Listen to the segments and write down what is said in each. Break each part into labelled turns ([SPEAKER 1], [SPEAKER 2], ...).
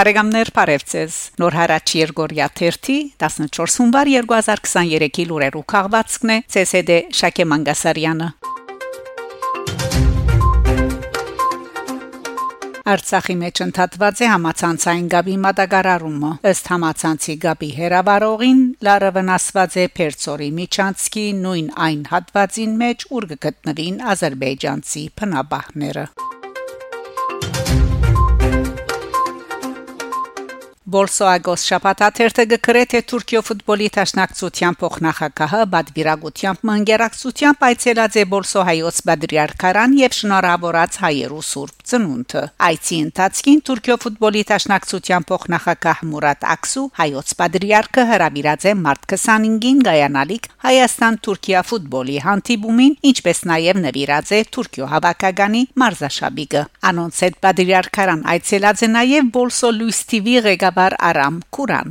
[SPEAKER 1] Բարեկամներ Փարեվցես Նոր հարաճ Երգորիա 1 14 հունվար 2023-ի լուրերու քաղվածքն է ՑՍԴ Շակե Մանգասարյանը Արցախի մեջ ընդհատված է համացանցային գաբի մատակարարումը ըստ համացանցի գաբի հերավարողին լարը վնասված է Պերցորի Միչանցկի նույն այն հատվածին մեջ ուր գտնվին ազերբայջանցի փնաբահները Բոլսոագոս շապատաթերթը գկրե թե Թուրքիո ֆուտբոլի տաշնակցության փոխնախագահը բադվիրագությամբ մանգերակցությամբ այցելած է Բոլսո հայոց բադրիարքարան եւ շնորհավորած հայերու սուրբ ծնունդը այցի ընթացքին Թուրքիո ֆուտբոլի տաշնակցության փոխնախագահ Մուրադ Աքսու հայոց բադրիարքը հրավիրած է մարտ 25-ին գայանալիք Հայաստան-Թուրքիա ֆուտբոլի հանդիպումին ինչպես նաեւ նվիրած է Թուրքիո հավաքականի մարզաշաբիկը անոնց հետ բադրիարքարան այցելած է նաեւ Բոլսո Լուիս TV ղեկավար Ջաբար Արամ Կուրան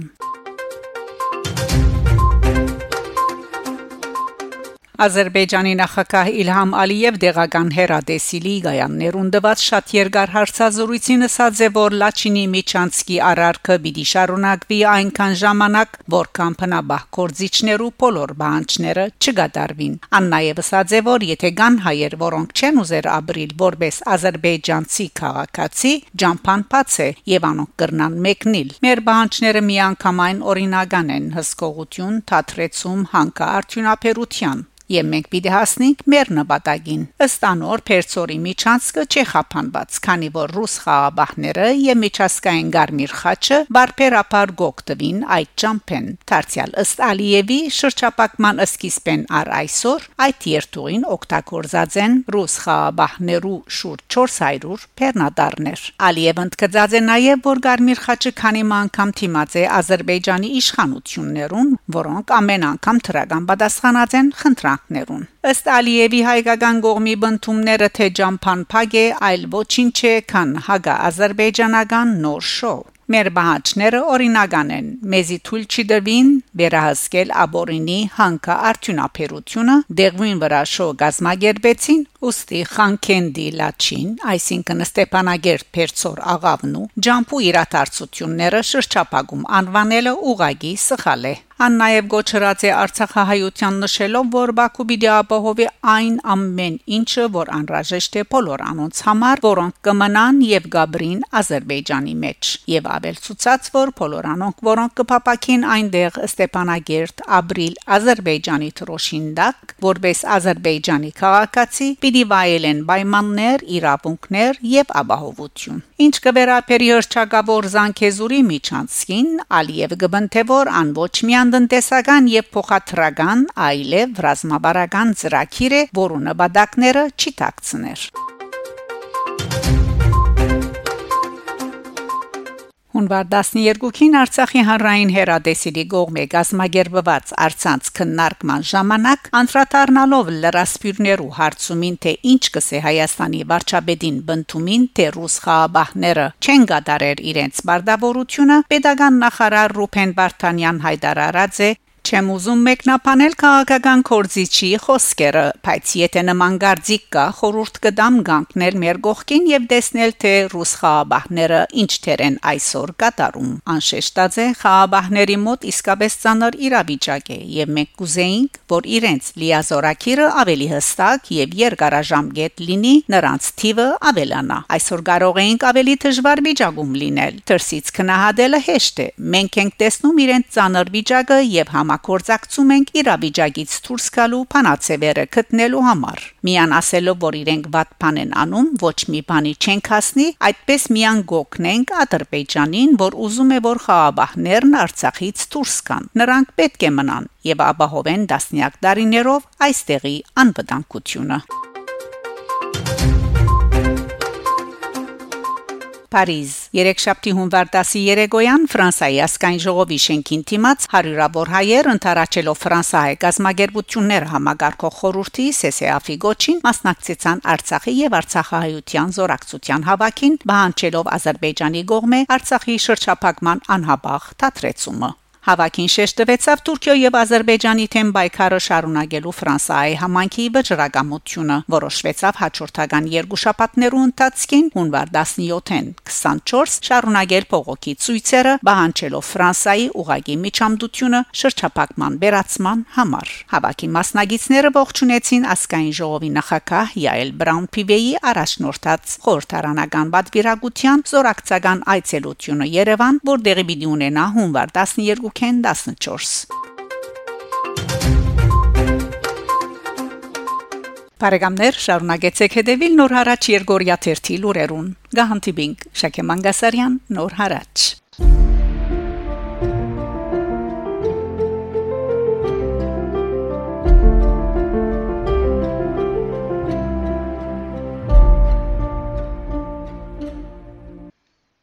[SPEAKER 1] Ադրբեջանի նախագահ Իլհամ Ալիև դեղական հերադեսիլի գայաններուն դված շատ երկար հարցազրույցին ասաց է որ Լաչինի Միչանցկի արարքը պիտի շարունակվի այնքան ժամանակ որքան փնաբահ կորզիչներու բոլոր բանջները չգադարվին ան նաև ասաց է որ եթե կան հայեր որոնք չեն ուզեր ապրիլ որպես ադրբեջանցի քաղաքացի ջամփան բաց է եւ անոնք կրնան մեկնիլ մեր բանջները միանգամայն օրինական են հսկողություն թատրեցում հանկա արդյունաբերության եւ մենք պիտի հասնենք մեր նպատակին։ Ըստ անոր Պերցորի միջանցքը չի խափանված, քանի որ ռուս խաղաբահները եւ միջազգային Գարմիր խաչը բարբերաբար գոկտվին այդ ճամփեն։ Դարձյալ ըստ Ալիևի շրջապակման սկիզբեն առ այսօր այդ երթուին օգտագործած են ռուս խաղաբահներու շուրջ 400 բեռնադարներ։ Ալիևը ընդգծած է նաեւ որ Գարմիր խաչը քանի անգամ թիմած է Ադրբեջանի իշխանություններուն, որոնք ամեն անգամ թրական պատասխանած են խնդրան կենտրոններուն։ Ըստ Ալիևի հայկական կողմի բնդումները թե ջամփան փակ է, այլ ոչինչ չէ, քան հագա ադրբեջանական նոր շոու։ Մեր բանջները օրինական են։ Մեզի թույլ չդրվին վերահսկել աբորինի հանկա արդյունաբերությունը դեղվին վրա շո գազմագերբեցին ուստի խանքենդի լաչին, այսինքն Ստեփանագերտ Պերցոր աղավնու ջամփու իրադարձությունները շրջապագում անվանելը ուղագի սխալ է։ Ան նաև գոչրած է Արցախահայության նշելով, որ Բաքու պիտի ապահովի այն ամեն ինչը, որ անհրաժեշտ է բոլոր անոնց համար, որոնք կմնան եւ գաբրին Ադրբեջանի մեջ։ Եվ ավել ցուցած, որ բոլոր անոնք, որոնք կփապակին այնտեղ Ստեփանագերտ, ապրիլ Ադրբեջանի թրոշին դակ, որբես Ադրբեջանի քաղաքացի, պիտի վայելեն պայմաններ, իրավունքներ եւ ապահովություն։ Ինչ կվերապերի հրճակավոր Զանգեզուրի միջանցքին, Ալիև գբնթե որ ան ոչ միան տնտեսական եւ փոխադրական, այլև ռազմաբարական ծրագիր է, որոնց նպատակները չի տակցներ։ Հունվար 12-ին Արցախի հանրային հերադեսիլի գողմե գազմագերբված արցանց քննարկման ժամանակ անդրադառնալով լրասպիրներու հարցումին թե ինչ կսե Հայաստանի վարչապետին բնդումին թե ռուս խաղաբահները չեն գադարեր իրենց բարդավորությունը pedagogan նախարար Ռուփեն Վարդանյան հայտարարած է Չեմ ուզում մեկնաբանել քաղաքական կորզիչի խոսքերը, բայց եթե նման գարձիկ կա, խորուրդ կդամ գանկնել մեր գողքին եւ տեսնել թե ռուս խաղաբահները ինչ թեր են այսօր կատարում։ Անշեշտած է խաղաբահների մոտ իսկապես ցաներ իրավիճակ է եւ մենք կուզեինք, որ իրենց լիազորակիրը ավելի հստակ եւ երկարաժամկետ լինի, նրանց թիվը ավելանա։ Այսօր կարող էինք ավելի դժվար վիճակում լինել։ Թրսից քնահատելը հեշտ է։ Մենք ենք տեսնում իրենց ցաներ վիճակը եւ համ համագործակցում ենք իրավիճակից դուրս գալու փանացեվերը գտնելու համար։ Միան ասելով, որ իրենք վատ բան են անում, ոչ մի բանի չենք հասնի, այդպես միան գոքնենք Ադրբեջանին, որ ուզում է որ խաղաբահներն Արցախից դուրս գան։ Նրանք պետք է մնան եւ ապահովեն դասնյակ դարիներով այստեղի անվտանգությունը։ Փարիզ Երեքշաբթի հունվար 13-օյան Ֆրանսայի ասկայն ժողովի շենքին թիմած հարյուրավոր հայեր ընթարաճելով Ֆրանսահայ գազագերբություններ համագարկող խորհրդի ՍՍԱՖ-ի գոչին մասնակցեցան Արցախի եւ Արցախահայության զորակցության հավաքին, բանջելով Ադրբեջանի կողմէ Արցախի շրջափակման անհաբախ թատրեցումը Հավաքին շեշտ տվեցավ Թուրքիա եւ Ադրբեջանի թեմ պայքարը շարունակելու Ֆրանսիայի համանքի վճռակամությունը, որոշվեցավ հաջորդական երկու շաբաթներու ընթացքին հունվար 17-ին 24 շարունակել փողոքի ցույցերը, բանջելով Ֆրանսիայի ուղագի միջամտությունը շրջափակման վերացման համար։ Հավաքի մասնագետները ողջունեցին ասկային ժողովի նախակահ Յայել Բրաուն-Փիվեի առաջնորդած խորհրդարանական պատվիրակության զորակցական այցելությունը Երևան, որտեղի պիտի ունենա հունվար 12 14 Բարեկամներ շարունակեցեք հետևել Նոր հարաճ Երգորիա 1-ի լուրերուն։ Գահանտիբինգ Շակե Մանգասարյան Նոր հարաճ